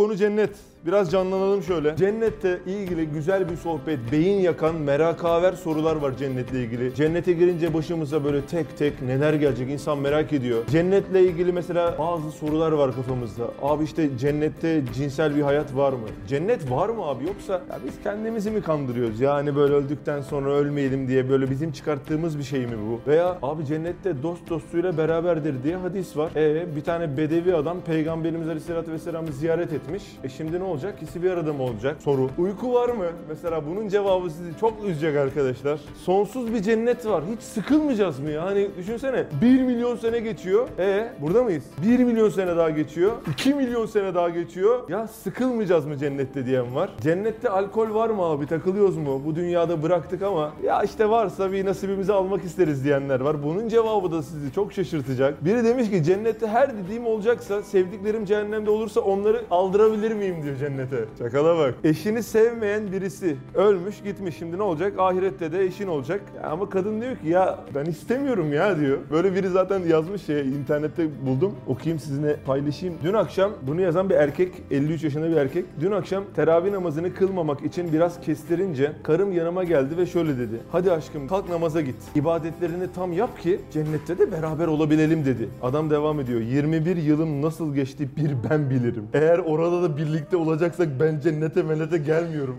konu cennet. Biraz canlanalım şöyle. Cennette ilgili güzel bir sohbet, beyin yakan, merakaver sorular var cennetle ilgili. Cennete girince başımıza böyle tek tek neler gelecek insan merak ediyor. Cennetle ilgili mesela bazı sorular var kafamızda. Abi işte cennette cinsel bir hayat var mı? Cennet var mı abi yoksa ya biz kendimizi mi kandırıyoruz? Yani böyle öldükten sonra ölmeyelim diye böyle bizim çıkarttığımız bir şey mi bu? Veya abi cennette dost dostuyla beraberdir diye hadis var. E bir tane bedevi adam peygamberimiz aleyhissalatü vesselam'ı ziyaret etmiş. E şimdi ne olacak? İkisi bir arada mı olacak? Soru. Uyku var mı? Mesela bunun cevabı sizi çok üzecek arkadaşlar. Sonsuz bir cennet var. Hiç sıkılmayacağız mı ya? Hani düşünsene 1 milyon sene geçiyor. E burada mıyız? 1 milyon sene daha geçiyor. 2 milyon sene daha geçiyor. Ya sıkılmayacağız mı cennette diyen var. Cennette alkol var mı abi? Takılıyoruz mu? Bu dünyada bıraktık ama ya işte varsa bir nasibimizi almak isteriz diyenler var. Bunun cevabı da sizi çok şaşırtacak. Biri demiş ki cennette her dediğim olacaksa sevdiklerim cehennemde olursa onları aldırabilir miyim diyor cennete. Çakala bak. Eşini sevmeyen birisi ölmüş gitmiş. Şimdi ne olacak? Ahirette de eşin olacak. Ya ama kadın diyor ki ya ben istemiyorum ya diyor. Böyle biri zaten yazmış şey internette buldum. Okuyayım sizinle paylaşayım. Dün akşam bunu yazan bir erkek 53 yaşında bir erkek. Dün akşam teravih namazını kılmamak için biraz kestirince karım yanıma geldi ve şöyle dedi. Hadi aşkım kalk namaza git. İbadetlerini tam yap ki cennette de beraber olabilelim dedi. Adam devam ediyor. 21 yılım nasıl geçti bir ben bilirim. Eğer orada da birlikte olacaksak ben cennete menete gelmiyorum.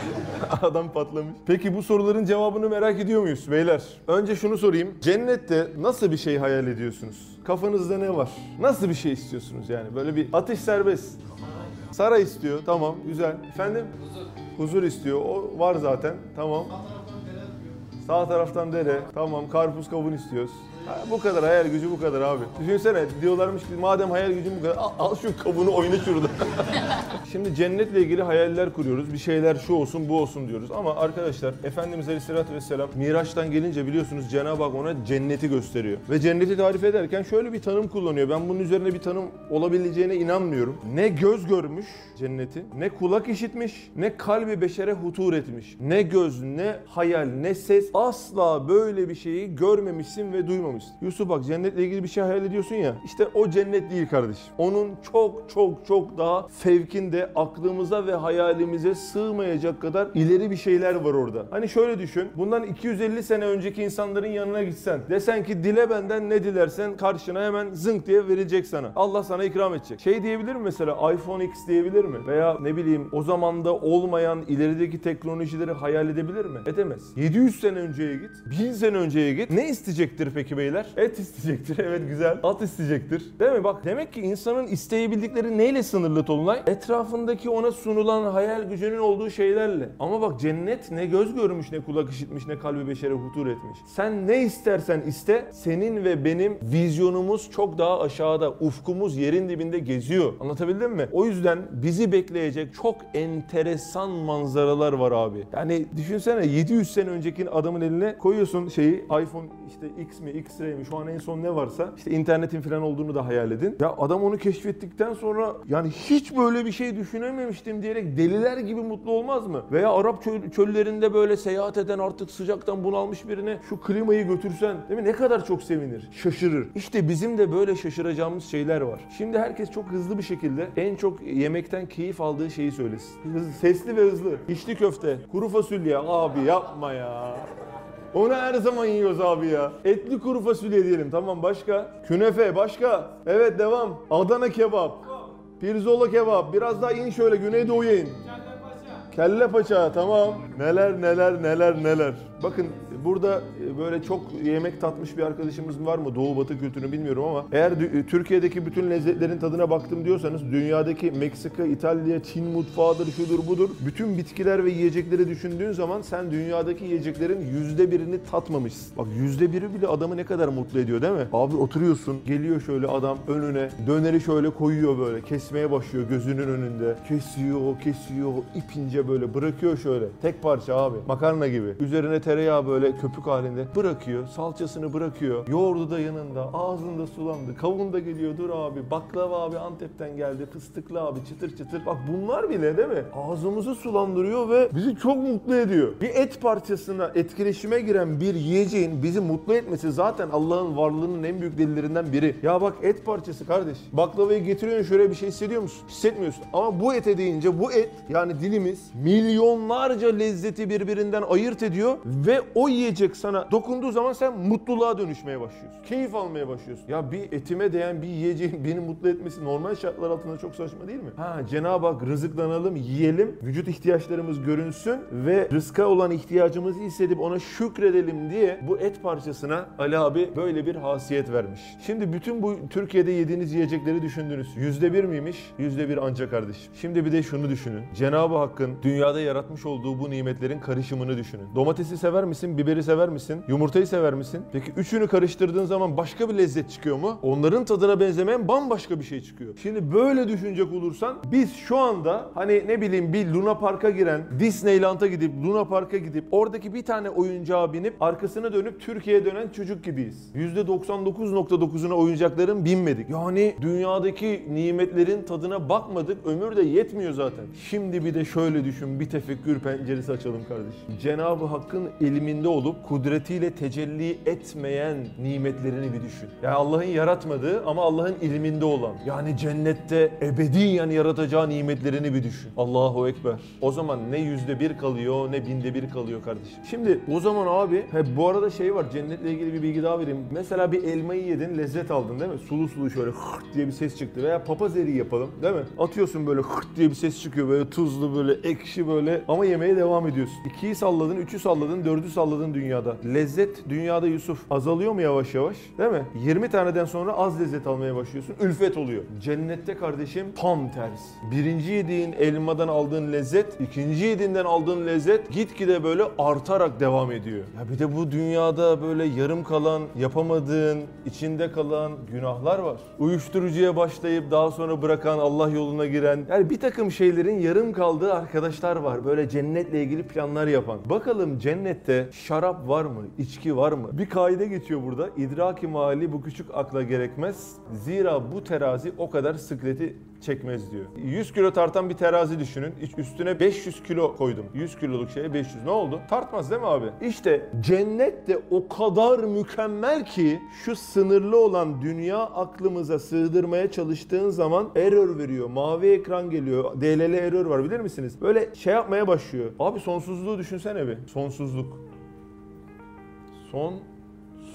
Adam patlamış. Peki bu soruların cevabını merak ediyor muyuz beyler? Önce şunu sorayım. Cennette nasıl bir şey hayal ediyorsunuz? Kafanızda ne var? Nasıl bir şey istiyorsunuz yani? Böyle bir atış serbest. Saray istiyor. Tamam. Güzel. Efendim? Huzur. Huzur istiyor. O var zaten. Tamam. Sağ taraftan dere. Tamam. Karpuz kavun istiyoruz. Bu kadar hayal gücü bu kadar abi. Düşünsene diyorlarmış ki madem hayal gücün bu kadar al, al şu kabuğunu oyna şurada. Şimdi cennetle ilgili hayaller kuruyoruz. Bir şeyler şu olsun bu olsun diyoruz. Ama arkadaşlar Efendimiz Aleyhisselatü Vesselam Miraç'tan gelince biliyorsunuz Cenab-ı Hak ona cenneti gösteriyor. Ve cenneti tarif ederken şöyle bir tanım kullanıyor. Ben bunun üzerine bir tanım olabileceğine inanmıyorum. Ne göz görmüş cenneti, ne kulak işitmiş, ne kalbi beşere hutur etmiş. Ne göz, ne hayal, ne ses asla böyle bir şeyi görmemişsin ve duymamışsın. Yusuf bak cennetle ilgili bir şey hayal ediyorsun ya. İşte o cennet değil kardeşim. Onun çok çok çok daha fevkinde aklımıza ve hayalimize sığmayacak kadar ileri bir şeyler var orada. Hani şöyle düşün. Bundan 250 sene önceki insanların yanına gitsen. Desen ki dile benden ne dilersen karşına hemen zınk diye verilecek sana. Allah sana ikram edecek. Şey diyebilir mi mesela iPhone X diyebilir mi? Veya ne bileyim o zamanda olmayan ilerideki teknolojileri hayal edebilir mi? Edemez. 700 sene önceye git. 1000 sene önceye git. Ne isteyecektir peki beyler? Et isteyecektir. Evet güzel. At isteyecektir. Değil mi? Bak demek ki insanın isteyebildikleri neyle sınırlı Tolunay? Etrafındaki ona sunulan hayal gücünün olduğu şeylerle. Ama bak cennet ne göz görmüş, ne kulak işitmiş, ne kalbi beşere hutur etmiş. Sen ne istersen iste, senin ve benim vizyonumuz çok daha aşağıda. Ufkumuz yerin dibinde geziyor. Anlatabildim mi? O yüzden bizi bekleyecek çok enteresan manzaralar var abi. Yani düşünsene 700 sene önceki adamın eline koyuyorsun şeyi iPhone işte X mi X-Ray şu an en son ne varsa işte internetin falan olduğunu da hayal edin. Ya adam onu keşfettikten sonra yani hiç böyle bir şey düşünememiştim diyerek deliler gibi mutlu olmaz mı? Veya Arap çöl- çöllerinde böyle seyahat eden artık sıcaktan bunalmış birine şu klimayı götürsen değil mi? Ne kadar çok sevinir, şaşırır. İşte bizim de böyle şaşıracağımız şeyler var. Şimdi herkes çok hızlı bir şekilde en çok yemekten keyif aldığı şeyi söylesin. Hız- Sesli ve hızlı. İçli köfte, kuru fasulye abi yapma ya. Onu her zaman yiyoruz abi ya. Etli kuru fasulye diyelim tamam başka. Künefe başka. Evet devam. Adana kebap. Pirzola kebap. Biraz daha in şöyle Güneydoğu'ya in. Kelle paça tamam. Neler neler neler neler. Bakın burada e, böyle çok yemek tatmış bir arkadaşımız var mı? Doğu batı kültürünü bilmiyorum ama eğer dü- Türkiye'deki bütün lezzetlerin tadına baktım diyorsanız dünyadaki Meksika, İtalya, Çin mutfağıdır, şudur budur. Bütün bitkiler ve yiyecekleri düşündüğün zaman sen dünyadaki yiyeceklerin yüzde birini tatmamışsın. Bak yüzde biri bile adamı ne kadar mutlu ediyor değil mi? Abi oturuyorsun, geliyor şöyle adam önüne, döneri şöyle koyuyor böyle, kesmeye başlıyor gözünün önünde. Kesiyor, kesiyor, ipince böyle bırakıyor şöyle. Tek parça abi, makarna gibi. Üzerine tereyağı böyle köpük halinde bırakıyor. Salçasını bırakıyor. Yoğurdu da yanında. Ağzında sulandı. Kavun da geliyor. Dur abi. Baklava abi Antep'ten geldi. Fıstıklı abi çıtır çıtır. Bak bunlar bile değil mi? Ağzımızı sulandırıyor ve bizi çok mutlu ediyor. Bir et parçasına etkileşime giren bir yiyeceğin bizi mutlu etmesi zaten Allah'ın varlığının en büyük delillerinden biri. Ya bak et parçası kardeş. Baklavayı getiriyorsun şöyle bir şey hissediyor musun? Hissetmiyorsun. Ama bu ete deyince bu et yani dilimiz milyonlarca lezzeti birbirinden ayırt ediyor ve o yiyecek sana dokunduğu zaman sen mutluluğa dönüşmeye başlıyorsun. Keyif almaya başlıyorsun. Ya bir etime değen bir yiyeceğin beni mutlu etmesi normal şartlar altında çok saçma değil mi? Ha Cenab-ı Hak rızıklanalım, yiyelim, vücut ihtiyaçlarımız görünsün ve rızka olan ihtiyacımızı hissedip ona şükredelim diye bu et parçasına Ali abi böyle bir hasiyet vermiş. Şimdi bütün bu Türkiye'de yediğiniz yiyecekleri düşündünüz. Yüzde bir miymiş? Yüzde bir anca kardeşim. Şimdi bir de şunu düşünün. Cenab-ı Hakk'ın dünyada yaratmış olduğu bu nimetlerin karışımını düşünün. Domatesi sever misin? Biberi sever misin? Yumurtayı sever misin? Peki üçünü karıştırdığın zaman başka bir lezzet çıkıyor mu? Onların tadına benzemeyen bambaşka bir şey çıkıyor. Şimdi böyle düşünecek olursan biz şu anda hani ne bileyim bir Luna Park'a giren, Disneyland'a gidip Luna Park'a gidip oradaki bir tane oyuncağa binip arkasına dönüp Türkiye'ye dönen çocuk gibiyiz. %99.9'una oyuncakların binmedik. Yani dünyadaki nimetlerin tadına bakmadık. Ömür de yetmiyor zaten. Şimdi bir de şöyle düşün. Bir tefekkür penceresi açalım kardeşim. Cenab-ı Hakk'ın ilminde olup kudretiyle tecelli etmeyen nimetlerini bir düşün. Yani Allah'ın yaratmadığı ama Allah'ın ilminde olan. Yani cennette ebediyen yaratacağı nimetlerini bir düşün. Allahu Ekber. O zaman ne yüzde bir kalıyor ne binde bir kalıyor kardeşim. Şimdi o zaman abi he, bu arada şey var cennetle ilgili bir bilgi daha vereyim. Mesela bir elmayı yedin lezzet aldın değil mi? Sulu sulu şöyle hırt diye bir ses çıktı. Veya papaz eriği yapalım değil mi? Atıyorsun böyle hırt diye bir ses çıkıyor. Böyle tuzlu böyle ekşi böyle ama yemeye devam ediyorsun. İkiyi salladın, üçü salladın, dördü salladın dünyada. Lezzet dünyada Yusuf azalıyor mu yavaş yavaş? Değil mi? 20 taneden sonra az lezzet almaya başlıyorsun. Ülfet oluyor. Cennette kardeşim tam tersi. Birinci yediğin elmadan aldığın lezzet, ikinci yediğinden aldığın lezzet gitgide böyle artarak devam ediyor. Ya bir de bu dünyada böyle yarım kalan, yapamadığın, içinde kalan günahlar var. Uyuşturucuya başlayıp daha sonra bırakan, Allah yoluna giren. Yani bir takım şeylerin yarım kaldığı arkadaşlar var. Böyle cennetle ilgili planlar yapan. Bakalım cennette şarap var mı? içki var mı? Bir kaide geçiyor burada. İdraki mali bu küçük akla gerekmez. Zira bu terazi o kadar sıkleti çekmez diyor. 100 kilo tartan bir terazi düşünün. Üstüne 500 kilo koydum. 100 kiloluk şeye 500. Ne oldu? Tartmaz değil mi abi? İşte cennet de o kadar mükemmel ki şu sınırlı olan dünya aklımıza sığdırmaya çalıştığın zaman error veriyor. Mavi ekran geliyor. DLL error var bilir misiniz? Böyle şey yapmaya başlıyor. Abi sonsuzluğu düşünsene bir. Sonsuzluk. Son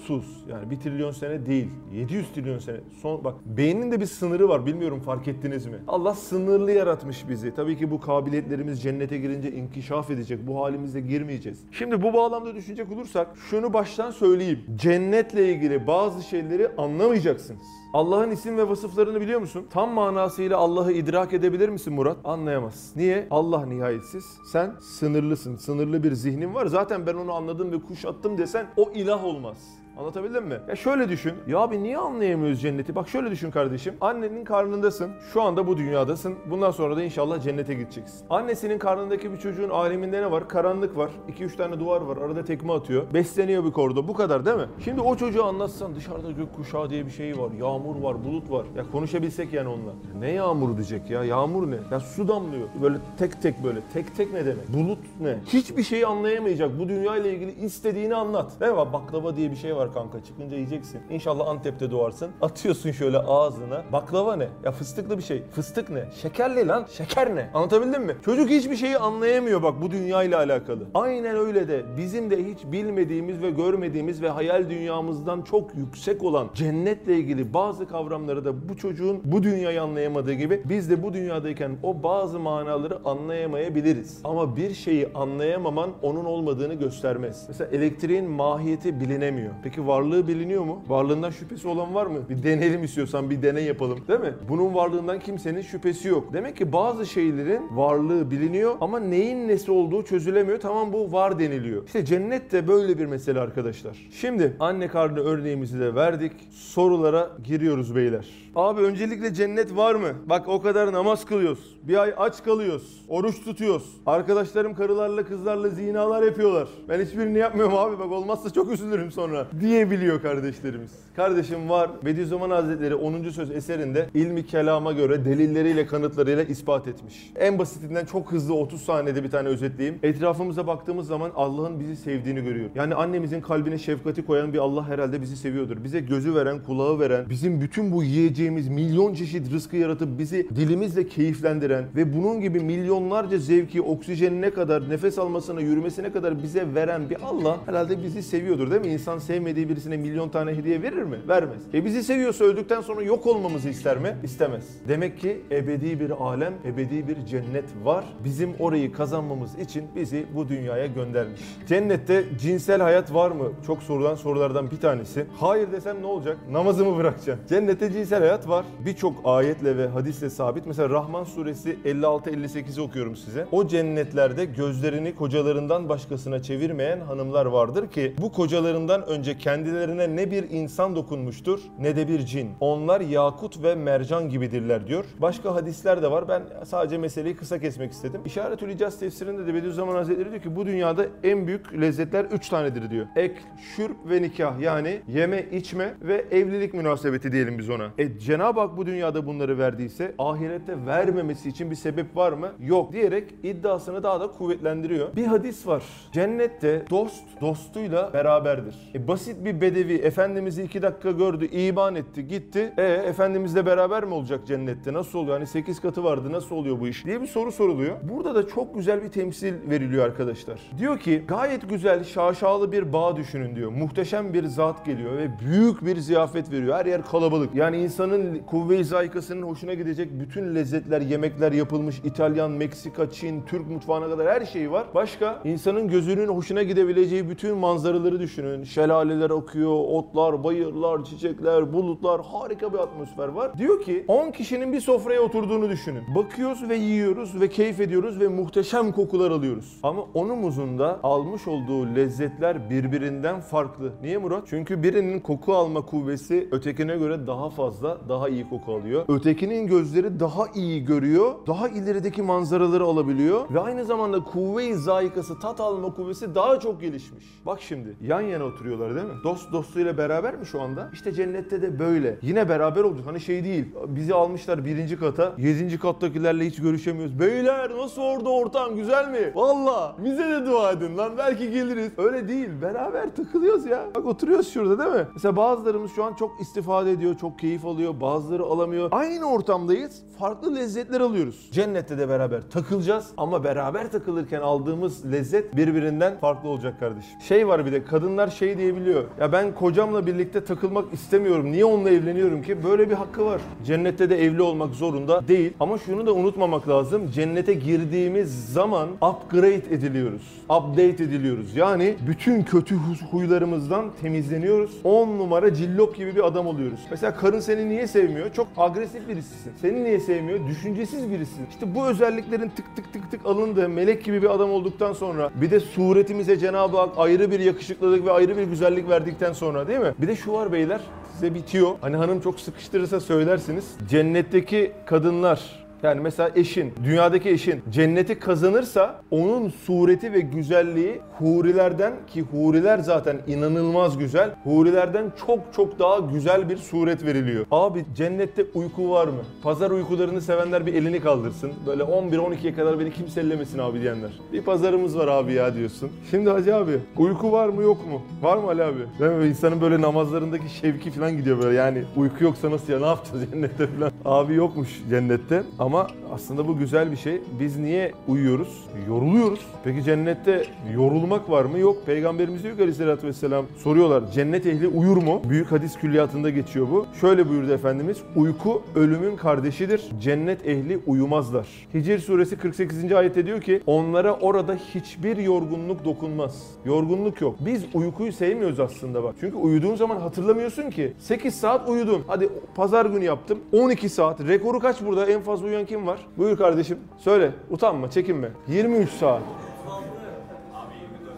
sus. Yani bir trilyon sene değil. 700 trilyon sene. Son bak beynin de bir sınırı var. Bilmiyorum fark ettiniz mi? Allah sınırlı yaratmış bizi. Tabii ki bu kabiliyetlerimiz cennete girince inkişaf edecek. Bu halimizde girmeyeceğiz. Şimdi bu bağlamda düşünecek olursak şunu baştan söyleyeyim. Cennetle ilgili bazı şeyleri anlamayacaksınız. Allah'ın isim ve vasıflarını biliyor musun? Tam manasıyla Allah'ı idrak edebilir misin Murat? Anlayamazsın. Niye? Allah nihayetsiz. Sen sınırlısın. Sınırlı bir zihnin var. Zaten ben onu anladım ve kuşattım desen o ilah olmaz. Anlatabildim mi? Ya şöyle düşün. Ya abi niye anlayamıyoruz cenneti? Bak şöyle düşün kardeşim. Annenin karnındasın. Şu anda bu dünyadasın. Bundan sonra da inşallah cennete gideceksin. Annesinin karnındaki bir çocuğun aleminde ne var? Karanlık var. 2-3 tane duvar var. Arada tekme atıyor. Besleniyor bir koridor. Bu kadar değil mi? Şimdi o çocuğu anlatsan dışarıda gökkuşağı diye bir şey var. Yağmur var, bulut var. Ya konuşabilsek yani onunla. Ne yağmur diyecek ya? Yağmur ne? Ya su damlıyor. Böyle tek tek böyle. Tek tek ne demek? Bulut ne? Hiçbir şeyi anlayamayacak. Bu dünya ile ilgili istediğini anlat. Değil mi? Baklava diye bir şey var kanka. Çıkınca yiyeceksin. İnşallah Antep'te doğarsın. Atıyorsun şöyle ağzına. Baklava ne? Ya fıstıklı bir şey. Fıstık ne? Şekerli lan. Şeker ne? Anlatabildim mi? Çocuk hiçbir şeyi anlayamıyor bak bu dünya ile alakalı. Aynen öyle de bizim de hiç bilmediğimiz ve görmediğimiz ve hayal dünyamızdan çok yüksek olan cennetle ilgili bazı kavramları da bu çocuğun bu dünyayı anlayamadığı gibi biz de bu dünyadayken o bazı manaları anlayamayabiliriz. Ama bir şeyi anlayamaman onun olmadığını göstermez. Mesela elektriğin mahiyeti bilinemiyor. Peki varlığı biliniyor mu? Varlığından şüphesi olan var mı? Bir deneyelim istiyorsan bir deney yapalım. Değil mi? Bunun varlığından kimsenin şüphesi yok. Demek ki bazı şeylerin varlığı biliniyor ama neyin nesi olduğu çözülemiyor. Tamam bu var deniliyor. İşte cennet de böyle bir mesele arkadaşlar. Şimdi anne karnı örneğimizi de verdik. Sorulara gir giriyoruz beyler. Abi öncelikle cennet var mı? Bak o kadar namaz kılıyoruz. Bir ay aç kalıyoruz. Oruç tutuyoruz. Arkadaşlarım karılarla kızlarla zinalar yapıyorlar. Ben hiçbirini yapmıyorum abi bak olmazsa çok üzülürüm sonra. Diyebiliyor kardeşlerimiz. Kardeşim var. Bediüzzaman Hazretleri 10. söz eserinde ilmi kelama göre delilleriyle kanıtlarıyla ispat etmiş. En basitinden çok hızlı 30 saniyede bir tane özetleyeyim. Etrafımıza baktığımız zaman Allah'ın bizi sevdiğini görüyor. Yani annemizin kalbine şefkati koyan bir Allah herhalde bizi seviyordur. Bize gözü veren, kulağı veren, bizim bütün bu yiyeceğimiz milyon çeşit rızkı yaratıp bizi dilimizle keyiflendiren ve bunun gibi milyonlarca zevki, oksijenine kadar, nefes almasına, yürümesine kadar bize veren bir Allah herhalde bizi seviyordur değil mi? İnsan sevmediği birisine milyon tane hediye verir mi? Vermez. E bizi seviyorsa öldükten sonra yok olmamızı ister mi? İstemez. Demek ki ebedi bir alem, ebedi bir cennet var. Bizim orayı kazanmamız için bizi bu dünyaya göndermiş. Cennette cinsel hayat var mı? Çok sorulan sorulardan bir tanesi. Hayır desem ne olacak? Namazımı bırakacağım. Cennette cinsel hayat var. Birçok ayetle ve hadisle sabit. Mesela Rahman suresi 56-58'i okuyorum size. O cennetlerde gözlerini kocalarından başkasına çevirmeyen hanımlar vardır ki bu kocalarından önce kendilerine ne bir insan dokunmuştur ne de bir cin. Onlar yakut ve mercan gibidirler diyor. Başka hadisler de var. Ben sadece meseleyi kısa kesmek istedim. İşaretül İcaz tefsirinde de Bediüzzaman Hazretleri diyor ki bu dünyada en büyük lezzetler 3 tanedir diyor. Ek, şürp ve nikah yani yeme, içme ve evlilik münasebeti diyelim biz ona. E Cenab-ı Hak bu dünyada bunları verdiyse ahirette vermemesi için bir sebep var mı? Yok diyerek iddiasını daha da kuvvetlendiriyor. Bir hadis var. Cennette dost dostuyla beraberdir. E basit bir bedevi Efendimiz'i iki dakika gördü, iman etti, gitti. E Efendimizle beraber mi olacak cennette? Nasıl oluyor? Hani 8 katı vardı nasıl oluyor bu iş? diye bir soru soruluyor. Burada da çok güzel bir temsil veriliyor arkadaşlar. Diyor ki gayet güzel şaşalı bir bağ düşünün diyor. Muhteşem bir zat geliyor ve büyük bir ziyafet veriyor. Her yer kalabalık. Yani insanın kuvve-i zayikasının hoşuna gidecek bütün lezzetler, yemekler yapılmış. İtalyan, Meksika, Çin, Türk mutfağına kadar her şey var. Başka insanın gözünün hoşuna gidebileceği bütün manzaraları düşünün. Şelaleler akıyor, otlar, bayırlar, çiçekler, bulutlar. Harika bir atmosfer var. Diyor ki 10 kişinin bir sofraya oturduğunu düşünün. Bakıyoruz ve yiyoruz ve keyif ediyoruz ve muhteşem kokular alıyoruz. Ama onumuzun da almış olduğu lezzetler birbirinden farklı. Niye Murat? Çünkü birinin koku alma kuvvesi ötekine göre daha fazla, daha iyi koku alıyor. Ötekinin gözleri daha iyi görüyor, daha ilerideki manzaraları alabiliyor ve aynı zamanda kuvve-i zayikası, tat alma kuvvesi daha çok gelişmiş. Bak şimdi yan yana oturuyorlar değil mi? Dost dostuyla beraber mi şu anda? İşte cennette de böyle. Yine beraber olacak. Hani şey değil. Bizi almışlar birinci kata. Yedinci kattakilerle hiç görüşemiyoruz. Beyler nasıl orada ortam güzel mi? Valla bize de dua edin lan belki geliriz. Öyle değil. Beraber takılıyoruz ya. Bak oturuyoruz şurada değil mi? Mesela bazılarımız şu an çok istifade ediyor, çok keyif alıyor. Bazıları alamıyor. Aynı ortamdayız. Farklı lezzetler alıyoruz. Cennette de beraber takılacağız ama beraber takılırken aldığımız lezzet birbirinden farklı olacak kardeşim. Şey var bir de kadınlar şey diyebiliyor. Ya ben kocamla birlikte takılmak istemiyorum. Niye onunla evleniyorum ki? Böyle bir hakkı var. Cennette de evli olmak zorunda değil. Ama şunu da unutmamak lazım. Cennete girdiğimiz zaman upgrade ediliyoruz. Update ediliyoruz. Yani bütün kötü hu- huylarımızdan temizleniyoruz. 10 numara cillop gibi bir adam oluyoruz. Mesela karın seni niye sevmiyor? Çok agresif birisisin. Seni niye sevmiyor? Düşüncesiz birisin. İşte bu özelliklerin tık tık tık tık alındığı melek gibi bir adam olduktan sonra bir de suretimize Cenab-ı Hak ayrı bir yakışıklılık ve ayrı bir güzellik verdikten sonra değil mi? Bir de şu var beyler size bitiyor. Hani hanım çok sıkıştırırsa söylersiniz. Cennetteki kadınlar yani mesela eşin, dünyadaki eşin cenneti kazanırsa onun sureti ve güzelliği hurilerden ki huriler zaten inanılmaz güzel. Hurilerden çok çok daha güzel bir suret veriliyor. Abi cennette uyku var mı? Pazar uykularını sevenler bir elini kaldırsın. Böyle 11-12'ye kadar beni kimse ellemesin abi diyenler. Bir pazarımız var abi ya diyorsun. Şimdi Hacı abi uyku var mı yok mu? Var mı Ali abi? Değil mi? İnsanın böyle namazlarındaki şevki falan gidiyor böyle yani. Uyku yoksa nasıl ya ne yapacağız cennette falan. Abi yokmuş cennette ama aslında bu güzel bir şey. Biz niye uyuyoruz? Yoruluyoruz. Peki cennette yorulmak var mı? Yok. Peygamberimiz diyor ki aleyhissalatü vesselam soruyorlar. Cennet ehli uyur mu? Büyük hadis külliyatında geçiyor bu. Şöyle buyurdu Efendimiz. Uyku ölümün kardeşidir. Cennet ehli uyumazlar. Hicr suresi 48. ayette diyor ki onlara orada hiçbir yorgunluk dokunmaz. Yorgunluk yok. Biz uykuyu sevmiyoruz aslında bak. Çünkü uyuduğun zaman hatırlamıyorsun ki. 8 saat uyudum. Hadi pazar günü yaptım. 12 saat. Rekoru kaç burada? En fazla uyuyan kim var? Buyur kardeşim. Söyle. Utanma, çekinme. 23 saat.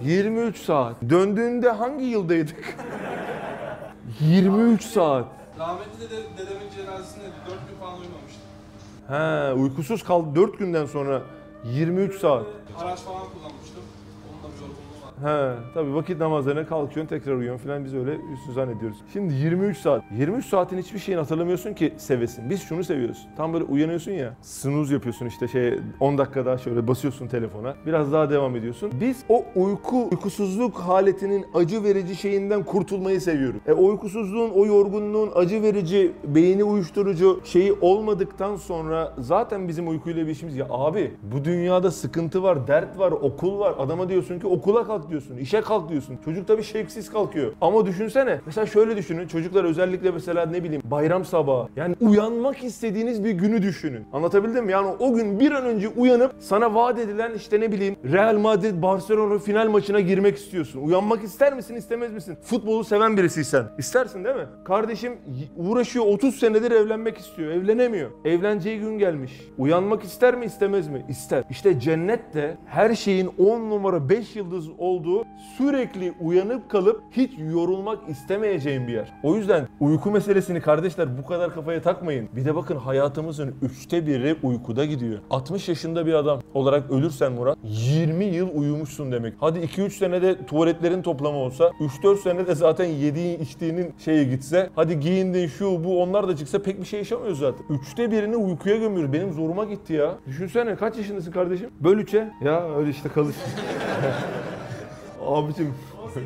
23 saat. Döndüğünde hangi yıldaydık? 23 saat. Rahmetli dede, dedemin cenazesinde 4 gün falan uyumamıştım. He, uykusuz kaldı 4 günden sonra 23 saat. Araç falan kullanmıştım. He, tabii vakit namazlarına kalkıyorsun tekrar uyuyorsun falan biz öyle üstü zannediyoruz. Şimdi 23 saat. 23 saatin hiçbir şeyini hatırlamıyorsun ki sevesin. Biz şunu seviyoruz. Tam böyle uyanıyorsun ya. Snooze yapıyorsun işte şey 10 dakika daha şöyle basıyorsun telefona. Biraz daha devam ediyorsun. Biz o uyku, uykusuzluk haletinin acı verici şeyinden kurtulmayı seviyoruz. E o uykusuzluğun, o yorgunluğun acı verici, beyni uyuşturucu şeyi olmadıktan sonra zaten bizim uykuyla bir işimiz ya abi bu dünyada sıkıntı var, dert var, okul var. Adama diyorsun ki okula kalk diyorsun, işe kalk diyorsun. Çocuk tabii şevksiz kalkıyor. Ama düşünsene mesela şöyle düşünün. Çocuklar özellikle mesela ne bileyim bayram sabahı. Yani uyanmak istediğiniz bir günü düşünün. Anlatabildim mi? Yani o gün bir an önce uyanıp sana vaat edilen işte ne bileyim Real Madrid Barcelona final maçına girmek istiyorsun. Uyanmak ister misin istemez misin? Futbolu seven birisiysen. İstersin değil mi? Kardeşim uğraşıyor 30 senedir evlenmek istiyor. Evlenemiyor. Evleneceği gün gelmiş. Uyanmak ister mi istemez mi? İster. İşte cennet de her şeyin 10 numara 5 yıldız olduğu sürekli uyanıp kalıp hiç yorulmak istemeyeceğin bir yer. O yüzden uyku meselesini kardeşler bu kadar kafaya takmayın. Bir de bakın hayatımızın üçte biri uykuda gidiyor. 60 yaşında bir adam olarak ölürsen Murat 20 yıl uyumuşsun demek. Hadi 2-3 senede tuvaletlerin toplamı olsa 3-4 senede zaten yediğin içtiğinin şeyi gitse hadi giyindin şu bu onlar da çıksa pek bir şey yaşamıyoruz zaten. Üçte birini uykuya gömüyoruz. Benim zoruma gitti ya. Düşünsene kaç yaşındasın kardeşim? Böl 3'e. Ya öyle işte kalır. Abicim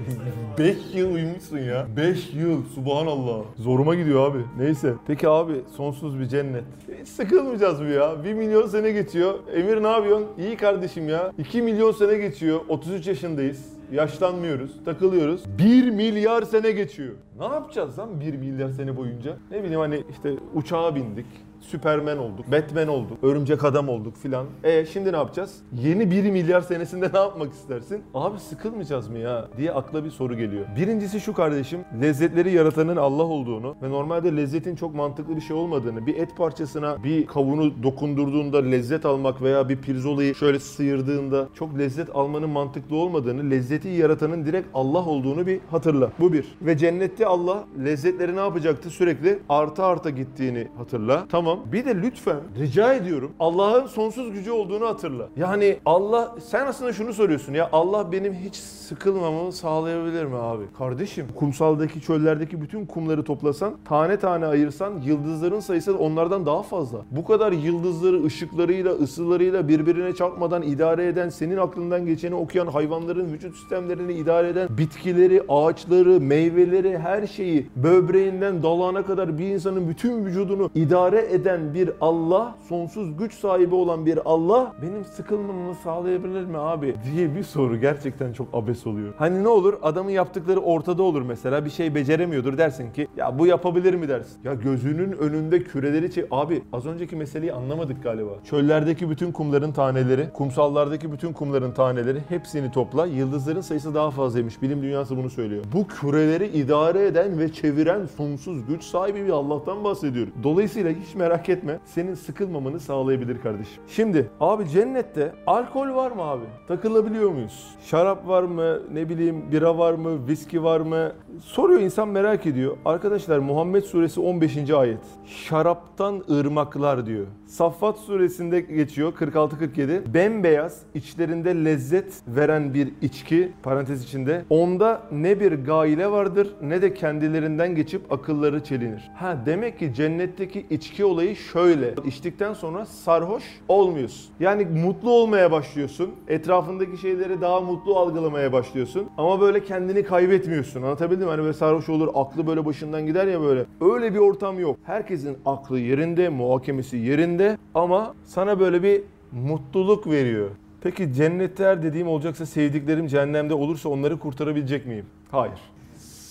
5 yıl uyumuşsun ya. 5 yıl subhanallah. Zoruma gidiyor abi. Neyse. Peki abi sonsuz bir cennet. Hiç sıkılmayacağız mı ya? 1 milyon sene geçiyor. Emir ne yapıyorsun? İyi kardeşim ya. 2 milyon sene geçiyor. 33 yaşındayız. Yaşlanmıyoruz, takılıyoruz. 1 milyar sene geçiyor. Ne yapacağız lan 1 milyar sene boyunca? Ne bileyim hani işte uçağa bindik. Süpermen olduk, Batman olduk, Örümcek Adam olduk filan. E şimdi ne yapacağız? Yeni 1 milyar senesinde ne yapmak istersin? Abi sıkılmayacağız mı ya diye akla bir soru geliyor. Birincisi şu kardeşim, lezzetleri yaratanın Allah olduğunu ve normalde lezzetin çok mantıklı bir şey olmadığını, bir et parçasına bir kavunu dokundurduğunda lezzet almak veya bir pirzolayı şöyle sıyırdığında çok lezzet almanın mantıklı olmadığını, lezzeti yaratanın direkt Allah olduğunu bir hatırla. Bu bir. Ve cennette Allah lezzetleri ne yapacaktı? Sürekli arta arta gittiğini hatırla. Tamam. Bir de lütfen rica ediyorum Allah'ın sonsuz gücü olduğunu hatırla. Yani Allah sen aslında şunu soruyorsun ya Allah benim hiç sıkılmamı sağlayabilir mi abi? Kardeşim kumsaldaki çöllerdeki bütün kumları toplasan tane tane ayırsan yıldızların sayısı onlardan daha fazla. Bu kadar yıldızları ışıklarıyla ısılarıyla birbirine çarpmadan idare eden senin aklından geçeni okuyan hayvanların vücut sistemlerini idare eden bitkileri, ağaçları, meyveleri her şeyi böbreğinden dalağına kadar bir insanın bütün vücudunu idare eden bir Allah, sonsuz güç sahibi olan bir Allah benim sıkılmamı sağlayabilir mi abi diye bir soru gerçekten çok abes oluyor. Hani ne olur adamın yaptıkları ortada olur mesela bir şey beceremiyordur dersin ki ya bu yapabilir mi dersin. Ya gözünün önünde küreleri çek... Abi az önceki meseleyi anlamadık galiba. Çöllerdeki bütün kumların taneleri, kumsallardaki bütün kumların taneleri hepsini topla. Yıldızların sayısı daha fazlaymış. Bilim dünyası bunu söylüyor. Bu küreleri idare eden ve çeviren sonsuz güç sahibi bir Allah'tan bahsediyorum. Dolayısıyla hiç merak etme. Senin sıkılmamanı sağlayabilir kardeşim. Şimdi abi cennette alkol var mı abi? Takılabiliyor muyuz? Şarap var mı? Ne bileyim bira var mı? Viski var mı? Soruyor insan merak ediyor. Arkadaşlar Muhammed suresi 15. ayet. Şaraptan ırmaklar diyor. Saffat suresinde geçiyor 46-47. Bembeyaz içlerinde lezzet veren bir içki parantez içinde. Onda ne bir gaile vardır ne de kendilerinden geçip akılları çelinir. Ha demek ki cennetteki içki olayı şöyle. İçtikten sonra sarhoş olmuyorsun. Yani mutlu olmaya başlıyorsun. Etrafındaki şeyleri daha mutlu algılamaya başlıyorsun. Ama böyle kendini kaybetmiyorsun. Anlatabildim mi? Hani böyle sarhoş olur, aklı böyle başından gider ya böyle. Öyle bir ortam yok. Herkesin aklı yerinde, muhakemesi yerinde ama sana böyle bir mutluluk veriyor. Peki cennette her dediğim olacaksa sevdiklerim cehennemde olursa onları kurtarabilecek miyim? Hayır.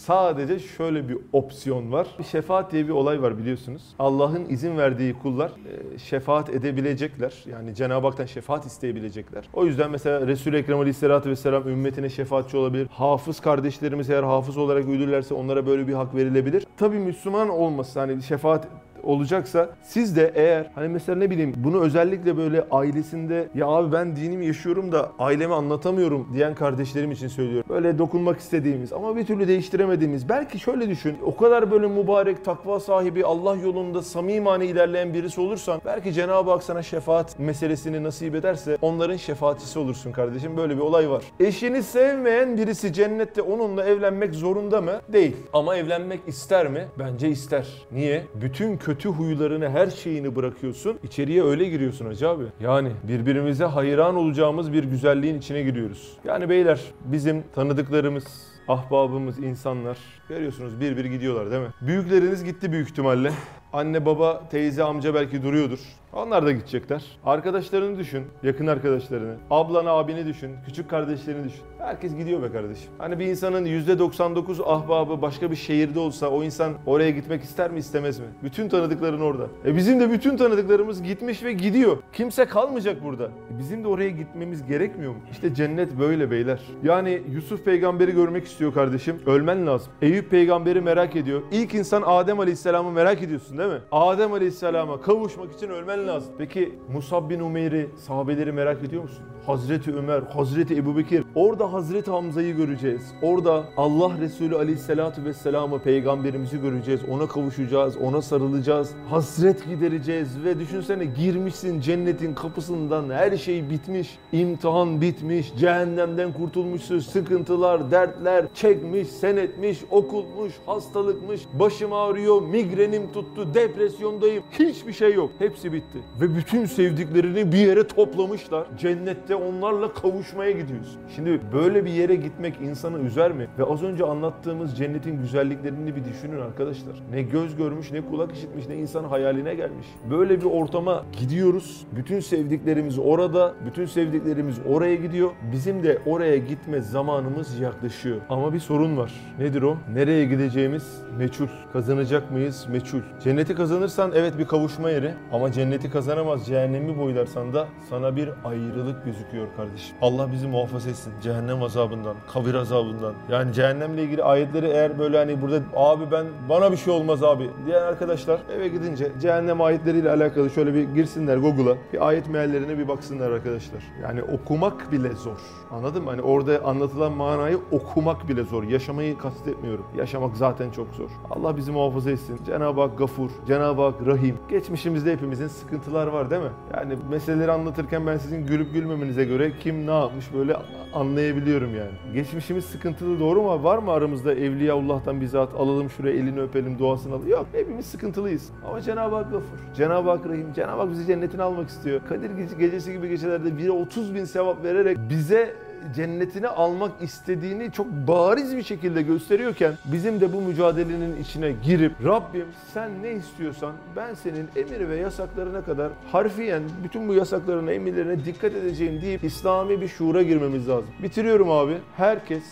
Sadece şöyle bir opsiyon var. Şefaat diye bir olay var biliyorsunuz. Allah'ın izin verdiği kullar e, şefaat edebilecekler. Yani Cenab-ı Hak'tan şefaat isteyebilecekler. O yüzden mesela Resul-i Ekrem Aleyhisselatü Vesselam ümmetine şefaatçi olabilir. Hafız kardeşlerimiz eğer hafız olarak ölürlerse onlara böyle bir hak verilebilir. Tabii Müslüman olması hani şefaat olacaksa siz de eğer hani mesela ne bileyim bunu özellikle böyle ailesinde ya abi ben dinimi yaşıyorum da aileme anlatamıyorum diyen kardeşlerim için söylüyorum. Böyle dokunmak istediğimiz ama bir türlü değiştiremediğimiz belki şöyle düşün o kadar böyle mübarek takva sahibi Allah yolunda samimane ilerleyen birisi olursan belki Cenab-ı Hak sana şefaat meselesini nasip ederse onların şefaatçisi olursun kardeşim. Böyle bir olay var. Eşini sevmeyen birisi cennette onunla evlenmek zorunda mı? Değil. Ama evlenmek ister mi? Bence ister. Niye? Bütün kötü huylarını, her şeyini bırakıyorsun. İçeriye öyle giriyorsun hacı abi. Yani birbirimize hayran olacağımız bir güzelliğin içine giriyoruz. Yani beyler bizim tanıdıklarımız, ahbabımız, insanlar görüyorsunuz bir bir gidiyorlar değil mi? Büyükleriniz gitti büyük ihtimalle. Anne, baba, teyze, amca belki duruyordur. Onlar da gidecekler. Arkadaşlarını düşün, yakın arkadaşlarını. Ablanı, abini düşün, küçük kardeşlerini düşün. Herkes gidiyor be kardeşim. Hani bir insanın %99 ahbabı başka bir şehirde olsa o insan oraya gitmek ister mi istemez mi? Bütün tanıdıkların orada. E bizim de bütün tanıdıklarımız gitmiş ve gidiyor. Kimse kalmayacak burada. E bizim de oraya gitmemiz gerekmiyor mu? İşte cennet böyle beyler. Yani Yusuf peygamberi görmek istiyor kardeşim. Ölmen lazım. Eyüp peygamberi merak ediyor. İlk insan Adem Aleyhisselam'ı merak ediyorsun değil mi? Adem Aleyhisselam'a kavuşmak için ölmen lazım. Peki Musab bin Umeyr'i, sahabeleri merak ediyor musun? Hazreti Ömer, Hazreti Ebubekir. Orada Hazreti Hamza'yı göreceğiz. Orada Allah Resulü Aleyhisselatü Vesselam'ı, peygamberimizi göreceğiz. Ona kavuşacağız, ona sarılacağız. Hasret gidereceğiz ve düşünsene girmişsin cennetin kapısından her şey bitmiş. imtihan bitmiş, cehennemden kurtulmuşsun. Sıkıntılar, dertler çekmiş, sen etmiş, okulmuş, hastalıkmış. Başım ağrıyor, migrenim tuttu, depresyondayım. Hiçbir şey yok. Hepsi bitti. Ve bütün sevdiklerini bir yere toplamışlar. Cennette onlarla kavuşmaya gidiyorsun. Şimdi böyle bir yere gitmek insanı üzer mi? Ve az önce anlattığımız cennetin güzelliklerini bir düşünün arkadaşlar. Ne göz görmüş, ne kulak işitmiş, ne insan hayaline gelmiş. Böyle bir ortama gidiyoruz. Bütün sevdiklerimiz orada, bütün sevdiklerimiz oraya gidiyor. Bizim de oraya gitme zamanımız yaklaşıyor. Ama bir sorun var. Nedir o? Nereye gideceğimiz meçhul. Kazanacak mıyız? Meçhul. Cenneti kazanırsan evet bir kavuşma yeri. Ama cenneti kazanamaz, cehennemi boylarsan da sana bir ayrılık gözüküyor kardeşim. Allah bizi muhafaza etsin cehennem azabından, kabir azabından. Yani cehennemle ilgili ayetleri eğer böyle hani burada abi ben bana bir şey olmaz abi diyen arkadaşlar eve gidince cehennem ayetleriyle alakalı şöyle bir girsinler Google'a. Bir ayet meallerine bir baksınlar arkadaşlar. Yani okumak bile zor. Anladın mı? Hani orada anlatılan manayı okumak bile zor. Yaşamayı kastetmiyorum. Yaşamak zaten çok zor. Allah bizi muhafaza etsin. Cenab-ı Hak gafur, Cenab-ı Hak rahim. Geçmişimizde hepimizin sıkıntılar var değil mi? Yani meseleleri anlatırken ben sizin gülüp gülmemenize göre kim ne yapmış böyle anlayabiliyorum yani. Geçmişimiz sıkıntılı doğru mu? Var mı aramızda Evliyaullah'tan bizzat alalım şuraya elini öpelim duasını alalım? Yok hepimiz sıkıntılıyız. Ama Cenab-ı Hak gafur. Cenab-ı Hak rahim. Cenab-ı Hak bizi cennetine almak istiyor. Kadir Gece- gecesi gibi gecelerde bire 30 bin sevap vererek bize cennetine almak istediğini çok bariz bir şekilde gösteriyorken bizim de bu mücadelenin içine girip Rabbim sen ne istiyorsan ben senin emir ve yasaklarına kadar harfiyen bütün bu yasaklarına emirlerine dikkat edeceğim deyip İslami bir şuura girmemiz lazım. Bitiriyorum abi. Herkes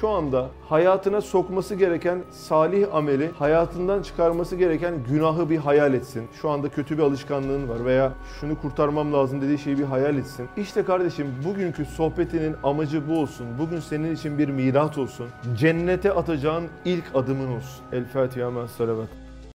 şu anda hayatına sokması gereken salih ameli, hayatından çıkarması gereken günahı bir hayal etsin. Şu anda kötü bir alışkanlığın var veya şunu kurtarmam lazım dediği şeyi bir hayal etsin. İşte kardeşim bugünkü sohbetinin amacı bu olsun. Bugün senin için bir milat olsun. Cennete atacağın ilk adımın olsun. El Fatiha salavat.